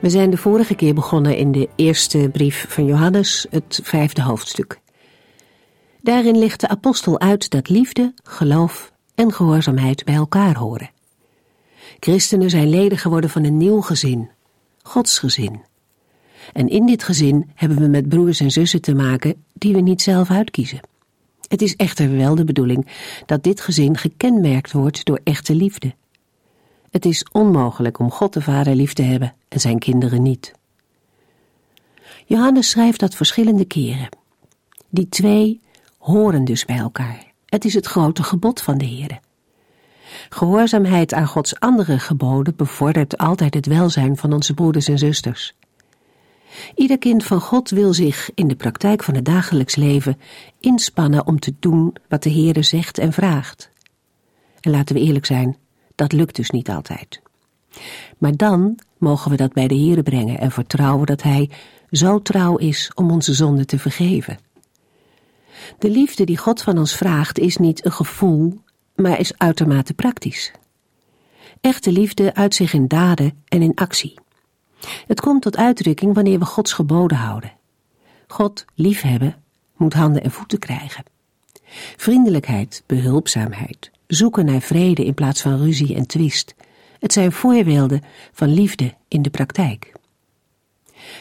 We zijn de vorige keer begonnen in de eerste brief van Johannes, het vijfde hoofdstuk. Daarin legt de apostel uit dat liefde, geloof en gehoorzaamheid bij elkaar horen. Christenen zijn leden geworden van een nieuw gezin, Gods gezin. En in dit gezin hebben we met broers en zussen te maken die we niet zelf uitkiezen. Het is echter wel de bedoeling dat dit gezin gekenmerkt wordt door echte liefde. Het is onmogelijk om God de Vader lief te hebben en zijn kinderen niet. Johannes schrijft dat verschillende keren. Die twee horen dus bij elkaar. Het is het grote gebod van de Heer. Gehoorzaamheid aan Gods andere geboden bevordert altijd het welzijn van onze broeders en zusters. Ieder kind van God wil zich in de praktijk van het dagelijks leven inspannen om te doen wat de Heere zegt en vraagt. En laten we eerlijk zijn, dat lukt dus niet altijd. Maar dan mogen we dat bij de Heere brengen en vertrouwen dat Hij zo trouw is om onze zonden te vergeven. De liefde die God van ons vraagt is niet een gevoel, maar is uitermate praktisch. Echte liefde uit zich in daden en in actie. Het komt tot uitdrukking wanneer we Gods geboden houden. God liefhebben moet handen en voeten krijgen. Vriendelijkheid, behulpzaamheid, zoeken naar vrede in plaats van ruzie en twist. Het zijn voorbeelden van liefde in de praktijk.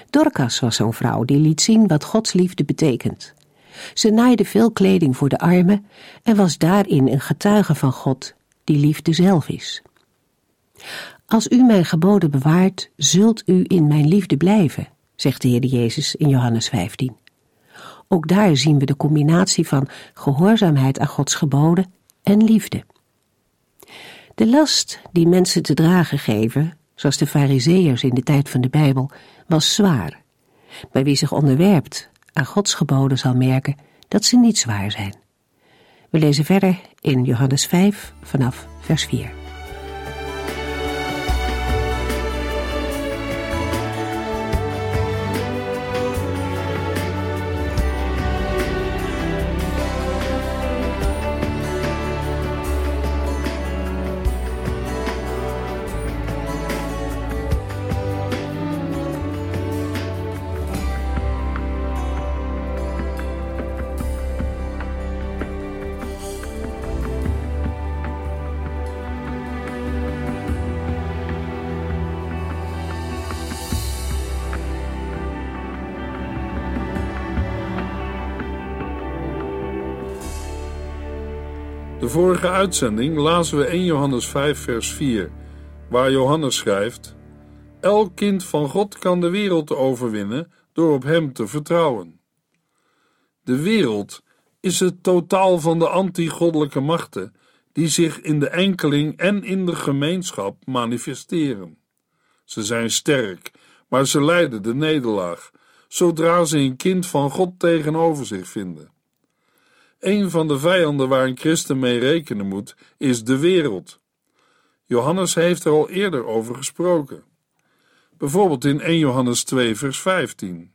Dorcas was zo'n vrouw die liet zien wat Gods liefde betekent. Ze naaide veel kleding voor de armen en was daarin een getuige van God, die liefde zelf is. Als u mijn geboden bewaart, zult u in mijn liefde blijven, zegt de Heer Jezus in Johannes 15. Ook daar zien we de combinatie van gehoorzaamheid aan Gods geboden en liefde. De last die mensen te dragen geven, zoals de Fariseërs in de tijd van de Bijbel, was zwaar. Bij wie zich onderwerpt aan Gods geboden zal merken dat ze niet zwaar zijn. We lezen verder in Johannes 5 vanaf vers 4. Vorige uitzending lazen we 1 Johannes 5, vers 4, waar Johannes schrijft: Elk kind van God kan de wereld overwinnen door op Hem te vertrouwen. De wereld is het totaal van de anti-goddelijke machten die zich in de enkeling en in de gemeenschap manifesteren. Ze zijn sterk, maar ze lijden de nederlaag zodra ze een kind van God tegenover zich vinden. Een van de vijanden waar een christen mee rekenen moet, is de wereld. Johannes heeft er al eerder over gesproken. Bijvoorbeeld in 1 Johannes 2, vers 15.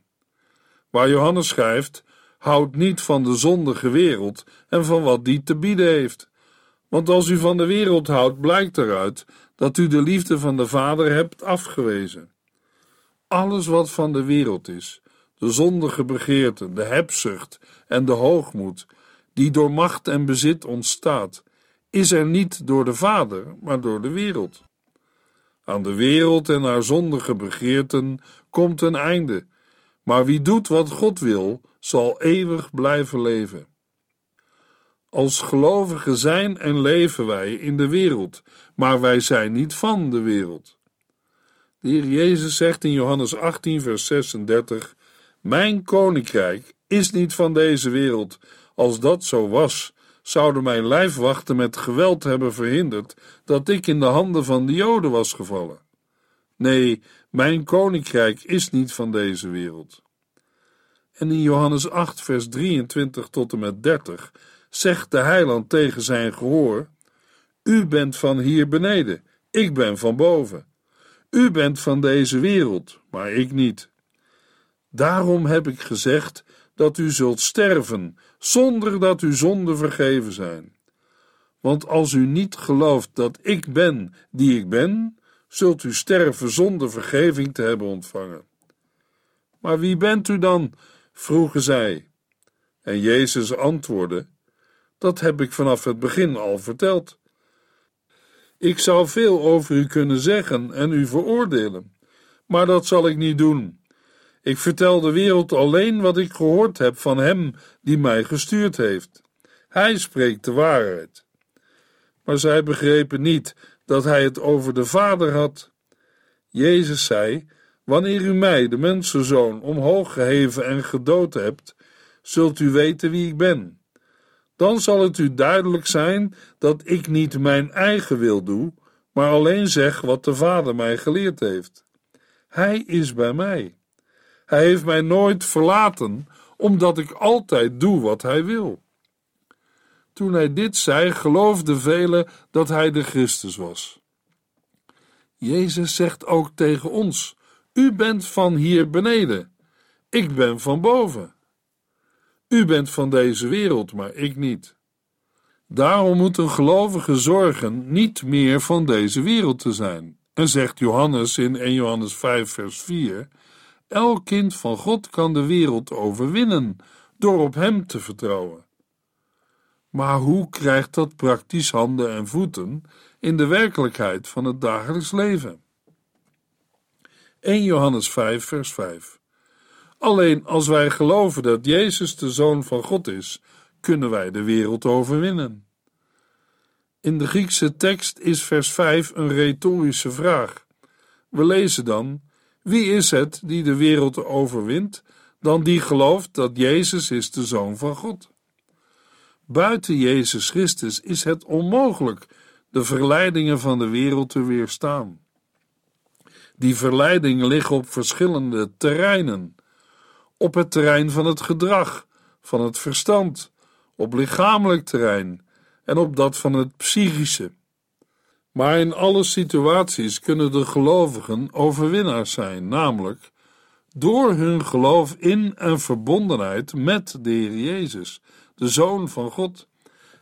Waar Johannes schrijft: Houd niet van de zondige wereld en van wat die te bieden heeft. Want als u van de wereld houdt, blijkt eruit dat u de liefde van de Vader hebt afgewezen. Alles wat van de wereld is, de zondige begeerte, de hebzucht en de hoogmoed, die door macht en bezit ontstaat, is er niet door de Vader, maar door de wereld. Aan de wereld en haar zondige begeerten komt een einde, maar wie doet wat God wil, zal eeuwig blijven leven. Als gelovigen zijn en leven wij in de wereld, maar wij zijn niet van de wereld. De Heer Jezus zegt in Johannes 18, vers 36: Mijn koninkrijk is niet van deze wereld. Als dat zo was, zouden mijn lijfwachten met geweld hebben verhinderd dat ik in de handen van de Joden was gevallen. Nee, mijn koninkrijk is niet van deze wereld. En in Johannes 8, vers 23 tot en met 30 zegt de heiland tegen zijn gehoor: U bent van hier beneden, ik ben van boven. U bent van deze wereld, maar ik niet. Daarom heb ik gezegd dat u zult sterven, zonder dat uw zonden vergeven zijn. Want als u niet gelooft dat ik ben die ik ben, zult u sterven zonder vergeving te hebben ontvangen. Maar wie bent u dan? vroegen zij. En Jezus antwoordde: Dat heb ik vanaf het begin al verteld. Ik zou veel over u kunnen zeggen en u veroordelen, maar dat zal ik niet doen. Ik vertel de wereld alleen wat ik gehoord heb van Hem die mij gestuurd heeft. Hij spreekt de waarheid. Maar zij begrepen niet dat hij het over de Vader had. Jezus zei: Wanneer u mij, de mensenzoon, omhoog geheven en gedood hebt, zult u weten wie ik ben. Dan zal het u duidelijk zijn dat ik niet mijn eigen wil doe, maar alleen zeg wat de Vader mij geleerd heeft. Hij is bij mij. Hij heeft mij nooit verlaten, omdat ik altijd doe wat hij wil. Toen hij dit zei, geloofden velen dat hij de Christus was. Jezus zegt ook tegen ons: U bent van hier beneden, ik ben van boven. U bent van deze wereld, maar ik niet. Daarom moet een gelovige zorgen niet meer van deze wereld te zijn. En zegt Johannes in 1 Johannes 5, vers 4: Elk kind van God kan de wereld overwinnen door op Hem te vertrouwen. Maar hoe krijgt dat praktisch handen en voeten in de werkelijkheid van het dagelijks leven? 1 Johannes 5, vers 5. Alleen als wij geloven dat Jezus de Zoon van God is, kunnen wij de wereld overwinnen. In de Griekse tekst is vers 5 een retorische vraag. We lezen dan: Wie is het die de wereld overwint, dan die gelooft dat Jezus is de Zoon van God? Buiten Jezus Christus is het onmogelijk de verleidingen van de wereld te weerstaan. Die verleidingen liggen op verschillende terreinen: op het terrein van het gedrag, van het verstand, op lichamelijk terrein en op dat van het psychische. Maar in alle situaties kunnen de gelovigen overwinnaars zijn, namelijk door hun geloof in en verbondenheid met de Heer Jezus, de Zoon van God.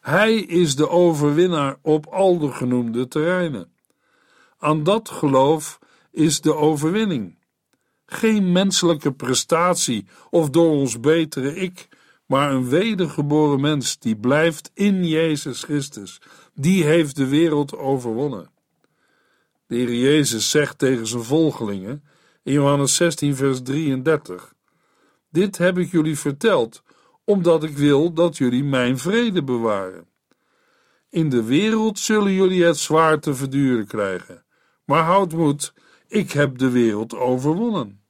Hij is de overwinnaar op al de genoemde terreinen. Aan dat geloof is de overwinning. Geen menselijke prestatie of door ons betere ik, maar een wedergeboren mens die blijft in Jezus Christus. Die heeft de wereld overwonnen. De Heer Jezus zegt tegen zijn volgelingen in Johannes 16, vers 33: Dit heb ik jullie verteld, omdat ik wil dat jullie mijn vrede bewaren. In de wereld zullen jullie het zwaar te verduren krijgen, maar houd moed, ik heb de wereld overwonnen.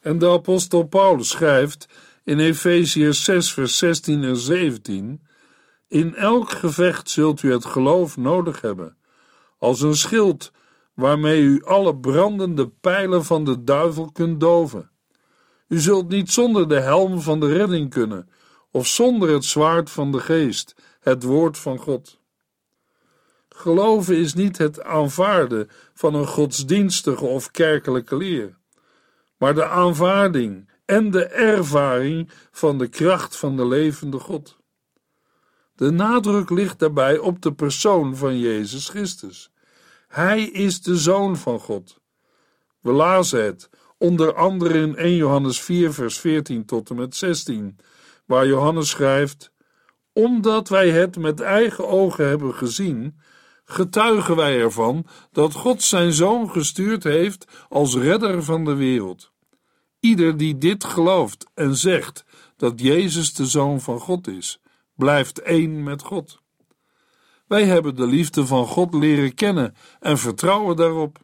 En de apostel Paulus schrijft in Efeziërs 6, vers 16 en 17: In elk gevecht zult u het geloof nodig hebben, als een schild waarmee u alle brandende pijlen van de duivel kunt doven. U zult niet zonder de helm van de redding kunnen, of zonder het zwaard van de geest, het woord van God. Geloven is niet het aanvaarden van een godsdienstige of kerkelijke leer, maar de aanvaarding en de ervaring van de kracht van de levende God. De nadruk ligt daarbij op de persoon van Jezus Christus. Hij is de Zoon van God. We lazen het onder andere in 1 Johannes 4, vers 14 tot en met 16, waar Johannes schrijft: Omdat wij het met eigen ogen hebben gezien, getuigen wij ervan dat God zijn Zoon gestuurd heeft als redder van de wereld. Ieder die dit gelooft en zegt dat Jezus de Zoon van God is, blijft één met God. Wij hebben de liefde van God leren kennen en vertrouwen daarop.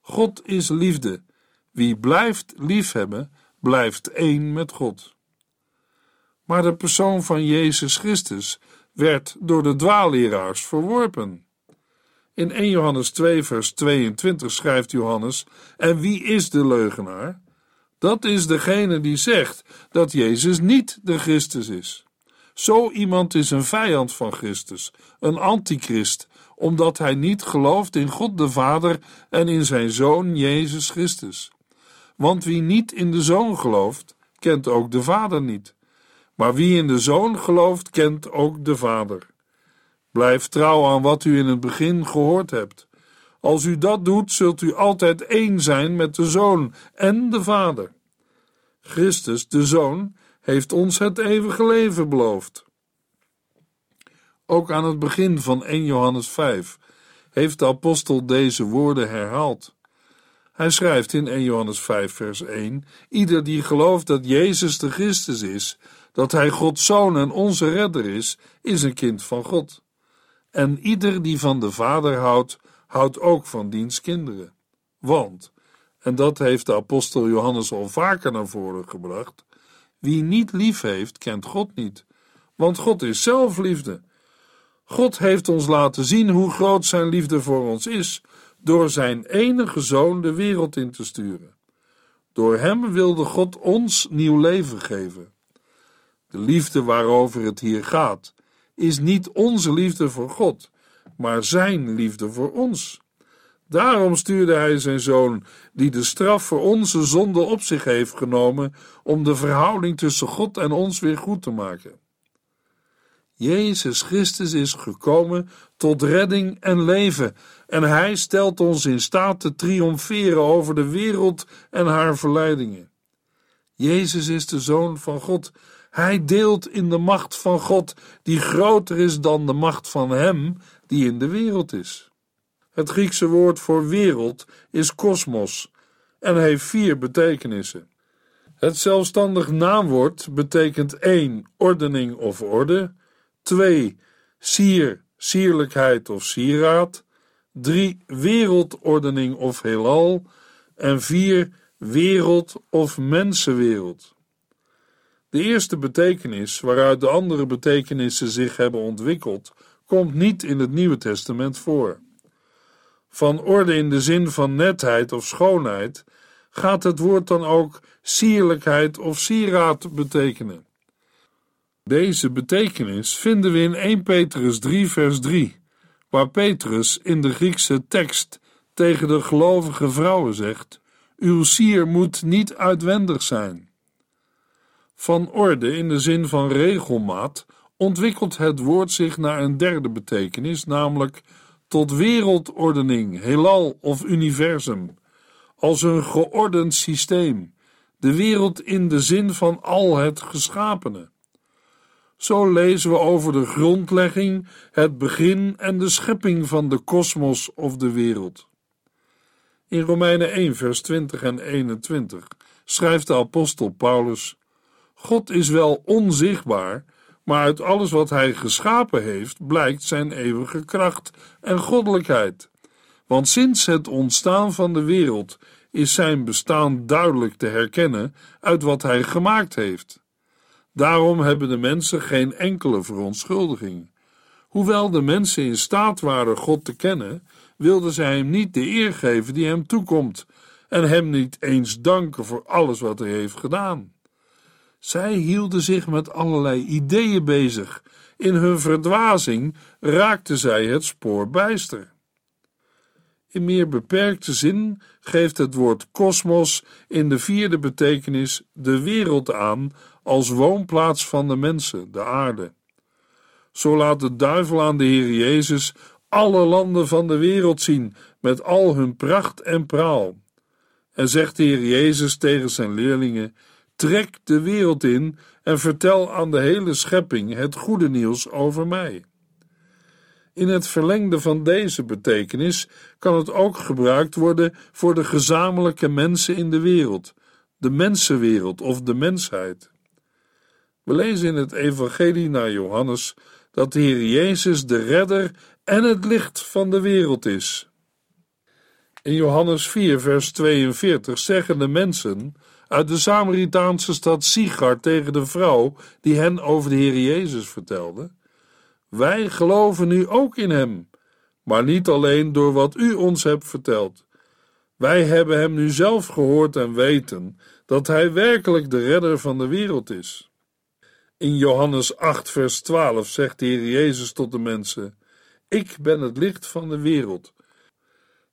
God is liefde. Wie blijft liefhebben, blijft één met God. Maar de persoon van Jezus Christus werd door de dwaalleraars verworpen. In 1 Johannes 2, vers 22 schrijft Johannes: En wie is de leugenaar? Dat is degene die zegt dat Jezus niet de Christus is. Zo iemand is een vijand van Christus, een antichrist, omdat hij niet gelooft in God de Vader en in zijn Zoon Jezus Christus. Want wie niet in de Zoon gelooft, kent ook de Vader niet. Maar wie in de Zoon gelooft, kent ook de Vader. Blijf trouw aan wat u in het begin gehoord hebt. Als u dat doet, zult u altijd één zijn met de Zoon en de Vader. Christus, de Zoon, heeft ons het eeuwige leven beloofd. Ook aan het begin van 1 Johannes 5 heeft de apostel deze woorden herhaald. Hij schrijft in 1 Johannes 5, vers 1: Ieder die gelooft dat Jezus de Christus is, dat Hij Gods Zoon en onze Redder is, is een kind van God. En ieder die van de Vader houdt, houdt ook van diens kinderen. Want, en dat heeft de apostel Johannes al vaker naar voren gebracht, wie niet lief heeft, kent God niet, want God is zelf liefde. God heeft ons laten zien hoe groot zijn liefde voor ons is, door zijn enige zoon de wereld in te sturen. Door hem wilde God ons nieuw leven geven. De liefde waarover het hier gaat, is niet onze liefde voor God, maar zijn liefde voor ons. Daarom stuurde hij zijn zoon, die de straf voor onze zonde op zich heeft genomen, om de verhouding tussen God en ons weer goed te maken. Jezus Christus is gekomen tot redding en leven, en hij stelt ons in staat te triomferen over de wereld en haar verleidingen. Jezus is de Zoon van God. Hij deelt in de macht van God, die groter is dan de macht van Hem die in de wereld is. Het Griekse woord voor wereld is kosmos en heeft vier betekenissen. Het zelfstandig naamwoord betekent één ordening of orde, twee sier, sierlijkheid of sieraad, drie wereldordening of heelal en vier wereld of mensenwereld. De eerste betekenis, waaruit de andere betekenissen zich hebben ontwikkeld, komt niet in het Nieuwe Testament voor. Van orde in de zin van netheid of schoonheid gaat het woord dan ook sierlijkheid of sieraad betekenen. Deze betekenis vinden we in 1 Petrus 3, vers 3, waar Petrus in de Griekse tekst tegen de gelovige vrouwen zegt: Uw sier moet niet uitwendig zijn. Van orde in de zin van regelmaat ontwikkelt het woord zich naar een derde betekenis, namelijk tot wereldordening, heelal of universum, als een geordend systeem, de wereld in de zin van al het geschapene. Zo lezen we over de grondlegging, het begin en de schepping van de kosmos of de wereld. In Romeinen 1, vers 20 en 21 schrijft de apostel Paulus: God is wel onzichtbaar, maar uit alles wat hij geschapen heeft blijkt zijn eeuwige kracht en goddelijkheid. Want sinds het ontstaan van de wereld is zijn bestaan duidelijk te herkennen uit wat hij gemaakt heeft. Daarom hebben de mensen geen enkele verontschuldiging. Hoewel de mensen in staat waren God te kennen, wilden zij hem niet de eer geven die hem toekomt en hem niet eens danken voor alles wat hij heeft gedaan. Zij hielden zich met allerlei ideeën bezig. In hun verdwazing raakten zij het spoor bijster. In meer beperkte zin geeft het woord kosmos in de vierde betekenis de wereld aan als woonplaats van de mensen, de aarde. Zo laat de duivel aan de Heer Jezus alle landen van de wereld zien met al hun pracht en praal. En zegt de Heer Jezus tegen zijn leerlingen: Trek de wereld in en vertel aan de hele schepping het goede nieuws over mij. In het verlengde van deze betekenis kan het ook gebruikt worden voor de gezamenlijke mensen in de wereld, de mensenwereld of de mensheid. We lezen in het Evangelie naar Johannes dat de Heer Jezus de redder en het licht van de wereld is. In Johannes 4, vers 42 zeggen de mensen uit de Samaritaanse stad Sigar tegen de vrouw die hen over de Heer Jezus vertelde: Wij geloven nu ook in hem. maar niet alleen door wat u ons hebt verteld. Wij hebben hem nu zelf gehoord en weten dat hij werkelijk de redder van de wereld is. In Johannes 8, vers 12 zegt de Heer Jezus tot de mensen: Ik ben het licht van de wereld.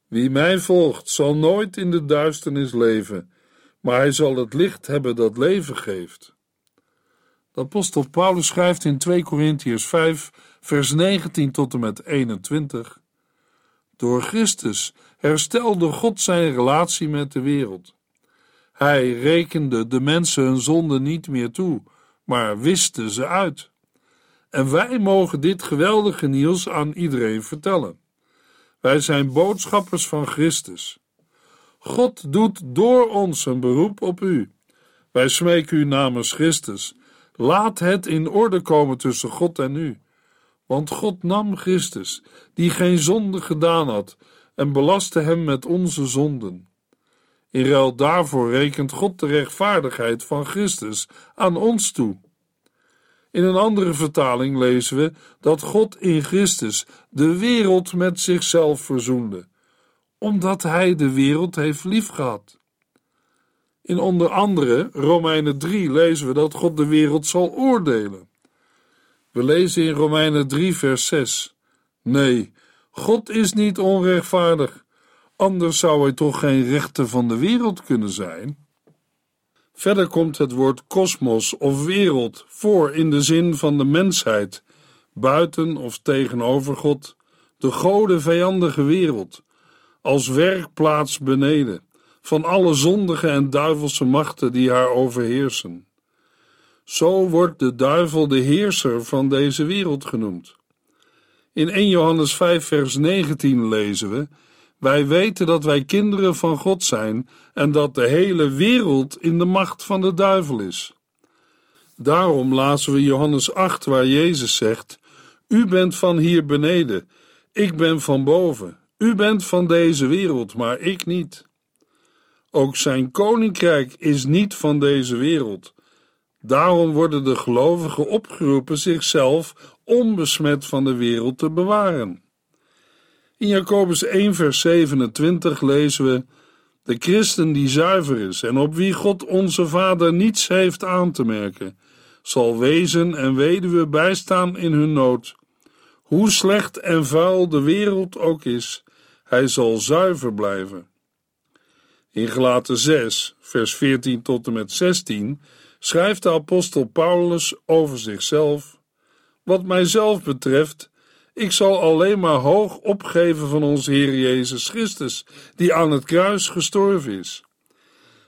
Wie mij volgt, zal nooit in de duisternis leven, maar hij zal het licht hebben dat leven geeft. De apostel Paulus schrijft in 2 Korintiërs 5, vers 19 tot en met 21: Door Christus herstelde God zijn relatie met de wereld. Hij rekende de mensen hun zonde niet meer toe, maar wiste ze uit. En wij mogen dit geweldige nieuws aan iedereen vertellen. Wij zijn boodschappers van Christus. God doet door ons een beroep op u. Wij smeken u namens Christus. Laat het in orde komen tussen God en u. Want God nam Christus, die geen zonde gedaan had, en belastte hem met onze zonden. In ruil daarvoor rekent God de rechtvaardigheid van Christus aan ons toe. In een andere vertaling lezen we dat God in Christus de wereld met zichzelf verzoende, omdat Hij de wereld heeft liefgehad. In onder andere Romeinen 3 lezen we dat God de wereld zal oordelen. We lezen in Romeinen 3, vers 6: Nee, God is niet onrechtvaardig, anders zou hij toch geen rechter van de wereld kunnen zijn. Verder komt het woord kosmos of wereld voor in de zin van de mensheid, buiten of tegenover God, de gode vijandige wereld, als werkplaats beneden, van alle zondige en duivelse machten die haar overheersen. Zo wordt de duivel de heerser van deze wereld genoemd. In 1 Johannes 5, vers 19 lezen we: Wij weten dat wij kinderen van God zijn en dat de hele wereld in de macht van de duivel is. Daarom lazen we Johannes 8, waar Jezus zegt: U bent van hier beneden, ik ben van boven. U bent van deze wereld, maar ik niet. Ook zijn koninkrijk is niet van deze wereld. Daarom worden de gelovigen opgeroepen zichzelf onbesmet van de wereld te bewaren. In Jacobus 1, vers 27 lezen we: De christen die zuiver is en op wie God onze Vader niets heeft aan te merken, zal wezen en weduwe bijstaan in hun nood. Hoe slecht en vuil de wereld ook is, hij zal zuiver blijven. In Gelaten 6, vers 14 tot en met 16 schrijft de apostel Paulus over zichzelf: Wat mijzelf betreft, ik zal alleen maar hoog opgeven van onze Heer Jezus Christus, die aan het kruis gestorven is.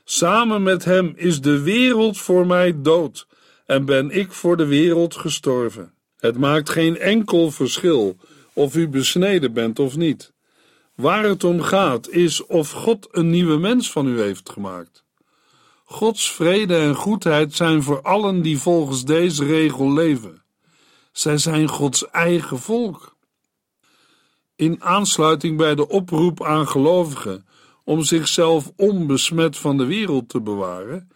Samen met Hem is de wereld voor mij dood en ben ik voor de wereld gestorven. Het maakt geen enkel verschil of u besneden bent of niet. Waar het om gaat is of God een nieuwe mens van u heeft gemaakt. Gods vrede en goedheid zijn voor allen die volgens deze regel leven. Zij zijn Gods eigen volk. In aansluiting bij de oproep aan gelovigen om zichzelf onbesmet van de wereld te bewaren,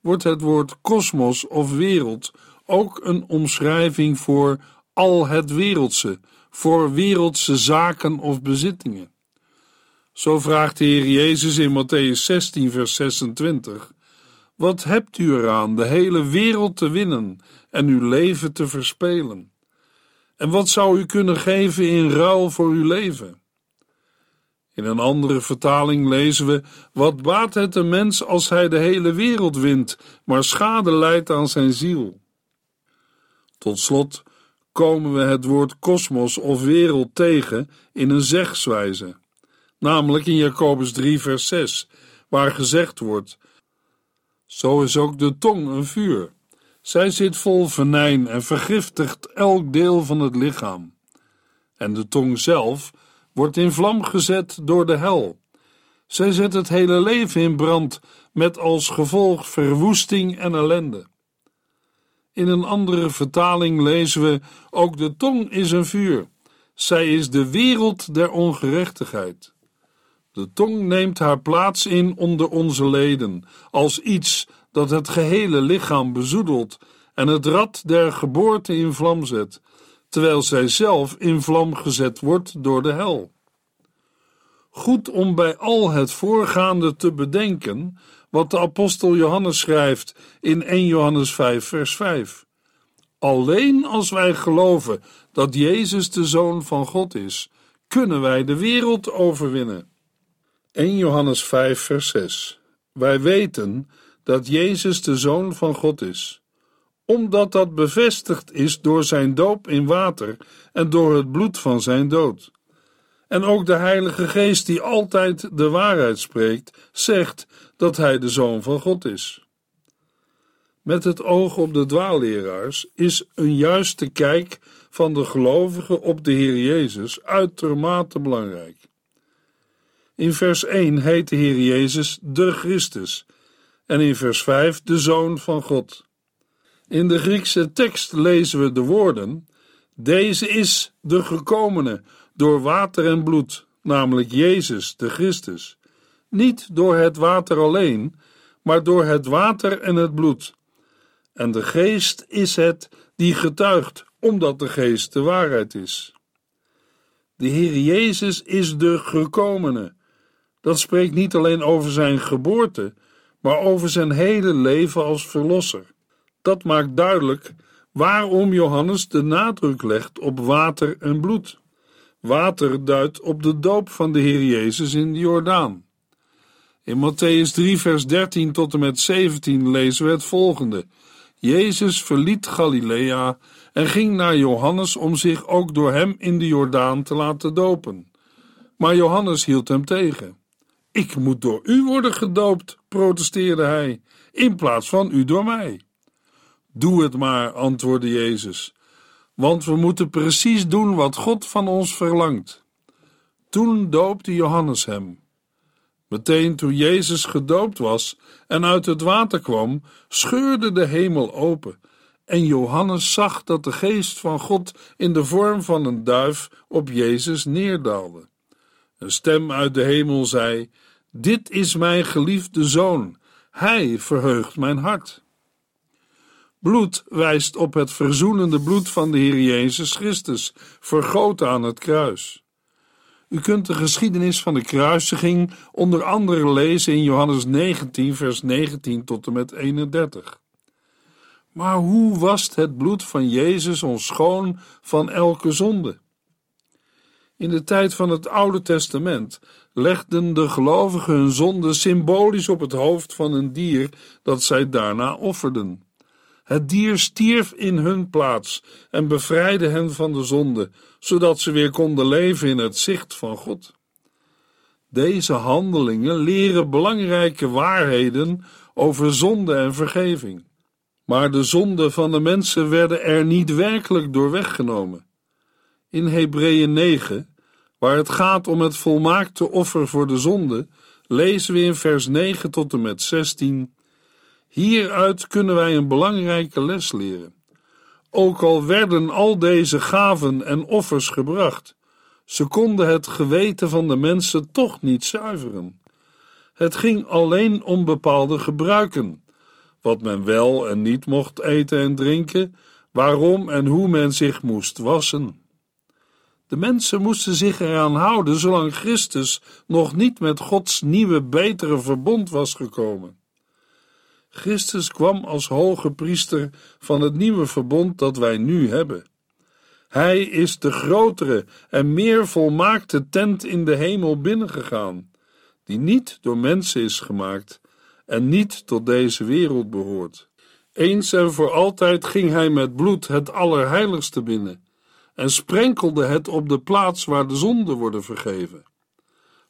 wordt het woord kosmos of wereld ook een omschrijving voor al het wereldse, voor wereldse zaken of bezittingen. Zo vraagt de Heer Jezus in Matthäus 16, vers 26: Wat hebt u eraan de hele wereld te winnen en uw leven te verspelen? En wat zou u kunnen geven in ruil voor uw leven? In een andere vertaling lezen we: Wat baat het een mens als hij de hele wereld wint, maar schade leidt aan zijn ziel? Tot slot komen we het woord kosmos of wereld tegen in een zegswijze namelijk in Jacobus 3, vers 6, waar gezegd wordt: Zo is ook de tong een vuur. Zij zit vol venijn en vergiftigt elk deel van het lichaam. En de tong zelf wordt in vlam gezet door de hel. Zij zet het hele leven in brand, met als gevolg verwoesting en ellende. In een andere vertaling lezen we: Ook de tong is een vuur. Zij is de wereld der ongerechtigheid. De tong neemt haar plaats in onder onze leden, als iets dat het gehele lichaam bezoedelt en het rad der geboorte in vlam zet. terwijl zij zelf in vlam gezet wordt door de hel. Goed om bij al het voorgaande te bedenken wat de apostel Johannes schrijft in 1 Johannes 5, vers 5. Alleen als wij geloven dat Jezus de Zoon van God is, kunnen wij de wereld overwinnen. 1 Johannes 5, vers 6. Wij weten dat Jezus de Zoon van God is, omdat dat bevestigd is door zijn doop in water en door het bloed van zijn dood. En ook de Heilige Geest, die altijd de waarheid spreekt, zegt dat hij de Zoon van God is. Met het oog op de dwaalleraars is een juiste kijk van de gelovigen op de Heer Jezus uitermate belangrijk. In vers 1 heet de Heer Jezus de Christus en in vers 5 de Zoon van God. In de Griekse tekst lezen we de woorden: Deze is de gekomene door water en bloed, namelijk Jezus de Christus. Niet door het water alleen, maar door het water en het bloed. En de geest is het die getuigt, omdat de geest de waarheid is. De Heer Jezus is de gekomene. Dat spreekt niet alleen over zijn geboorte, maar over zijn hele leven als verlosser. Dat maakt duidelijk waarom Johannes de nadruk legt op water en bloed. Water duidt op de doop van de Heer Jezus in de Jordaan. In Matthäus 3, vers 13 tot en met 17 lezen we het volgende. Jezus verliet Galilea en ging naar Johannes om zich ook door hem in de Jordaan te laten dopen. Maar Johannes hield hem tegen. Ik moet door u worden gedoopt, protesteerde hij, in plaats van u door mij. Doe het maar, antwoordde Jezus, want we moeten precies doen wat God van ons verlangt. Toen doopte Johannes hem. Meteen toen Jezus gedoopt was en uit het water kwam, scheurde de hemel open en Johannes zag dat de geest van God in de vorm van een duif op Jezus neerdaalde. Een stem uit de hemel zei: Dit is mijn geliefde zoon, hij verheugt mijn hart. Bloed wijst op het verzoenende bloed van de Heer Jezus Christus, vergoten aan het kruis. U kunt de geschiedenis van de kruisiging onder andere lezen in Johannes 19, vers 19 tot en met 31. Maar hoe wast het bloed van Jezus ons schoon van elke zonde? In de tijd van het Oude Testament legden de gelovigen hun zonde symbolisch op het hoofd van een dier dat zij daarna offerden. Het dier stierf in hun plaats en bevrijdde hen van de zonde, zodat ze weer konden leven in het zicht van God. Deze handelingen leren belangrijke waarheden over zonde en vergeving. Maar de zonden van de mensen werden er niet werkelijk door weggenomen. In Hebreeën 9, waar het gaat om het volmaakte offer voor de zonde, lezen we in vers 9 tot en met 16 Hieruit kunnen wij een belangrijke les leren. Ook al werden al deze gaven en offers gebracht, ze konden het geweten van de mensen toch niet zuiveren. Het ging alleen om bepaalde gebruiken, wat men wel en niet mocht eten en drinken, waarom en hoe men zich moest wassen. De mensen moesten zich eraan houden zolang Christus nog niet met Gods nieuwe, betere verbond was gekomen. Christus kwam als hoge priester van het nieuwe verbond dat wij nu hebben. Hij is de grotere en meer volmaakte tent in de hemel binnengegaan, die niet door mensen is gemaakt en niet tot deze wereld behoort. Eens en voor altijd ging hij met bloed het Allerheiligste binnen en sprenkelde het op de plaats waar de zonden worden vergeven.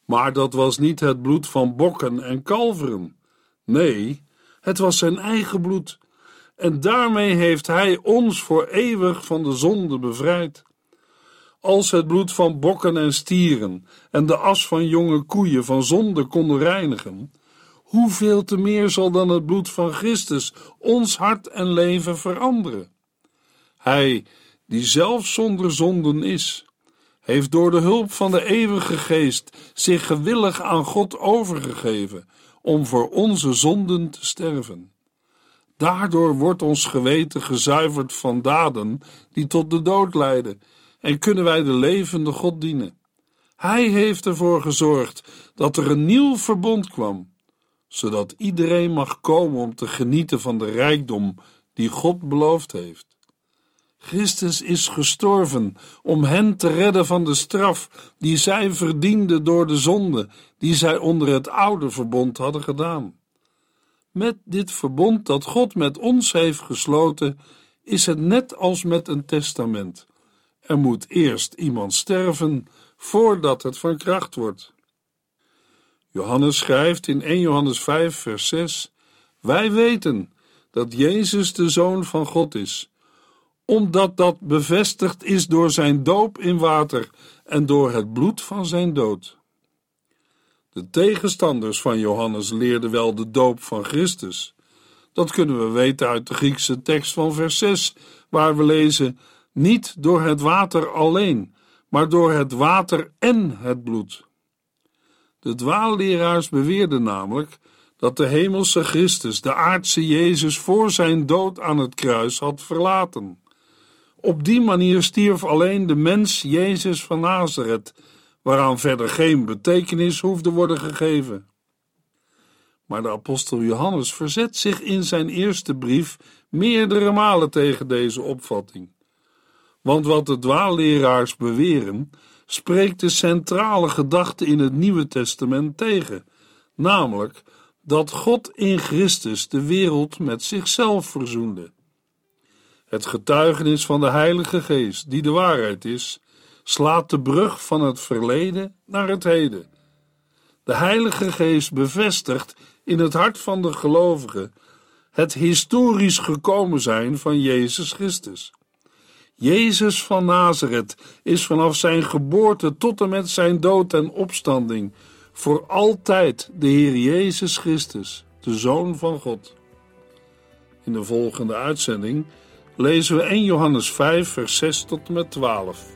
Maar dat was niet het bloed van bokken en kalveren. Nee, het was zijn eigen bloed. En daarmee heeft hij ons voor eeuwig van de zonde bevrijd. Als het bloed van bokken en stieren en de as van jonge koeien van zonde konden reinigen, hoeveel te meer zal dan het bloed van Christus ons hart en leven veranderen? Hij, die zelf zonder zonden is, heeft door de hulp van de eeuwige geest zich gewillig aan God overgegeven om voor onze zonden te sterven. Daardoor wordt ons geweten gezuiverd van daden die tot de dood leiden en kunnen wij de levende God dienen. Hij heeft ervoor gezorgd dat er een nieuw verbond kwam, zodat iedereen mag komen om te genieten van de rijkdom die God beloofd heeft. Christus is gestorven om hen te redden van de straf die zij verdienden door de zonde die zij onder het oude verbond hadden gedaan. Met dit verbond dat God met ons heeft gesloten, is het net als met een testament. Er moet eerst iemand sterven voordat het van kracht wordt. Johannes schrijft in 1 Johannes 5, vers 6: Wij weten dat Jezus de Zoon van God is omdat dat bevestigd is door zijn doop in water en door het bloed van zijn dood. De tegenstanders van Johannes leerden wel de doop van Christus. Dat kunnen we weten uit de Griekse tekst van vers 6, waar we lezen: Niet door het water alleen, maar door het water en het bloed. De dwaalleraars beweerden namelijk dat de hemelse Christus de aardse Jezus voor zijn dood aan het kruis had verlaten. Op die manier stierf alleen de mens Jezus van Nazareth, waaraan verder geen betekenis hoefde worden gegeven. Maar de apostel Johannes verzet zich in zijn eerste brief meerdere malen tegen deze opvatting. Want wat de dwaalleraars beweren, spreekt de centrale gedachte in het Nieuwe Testament tegen, namelijk dat God in Christus de wereld met zichzelf verzoende. Het getuigenis van de Heilige Geest, die de waarheid is, slaat de brug van het verleden naar het heden. De Heilige Geest bevestigt in het hart van de gelovigen het historisch gekomen zijn van Jezus Christus. Jezus van Nazareth is vanaf zijn geboorte tot en met zijn dood en opstanding voor altijd de Heer Jezus Christus, de Zoon van God. In de volgende uitzending lezen we 1 Johannes 5, vers 6 tot en met 12.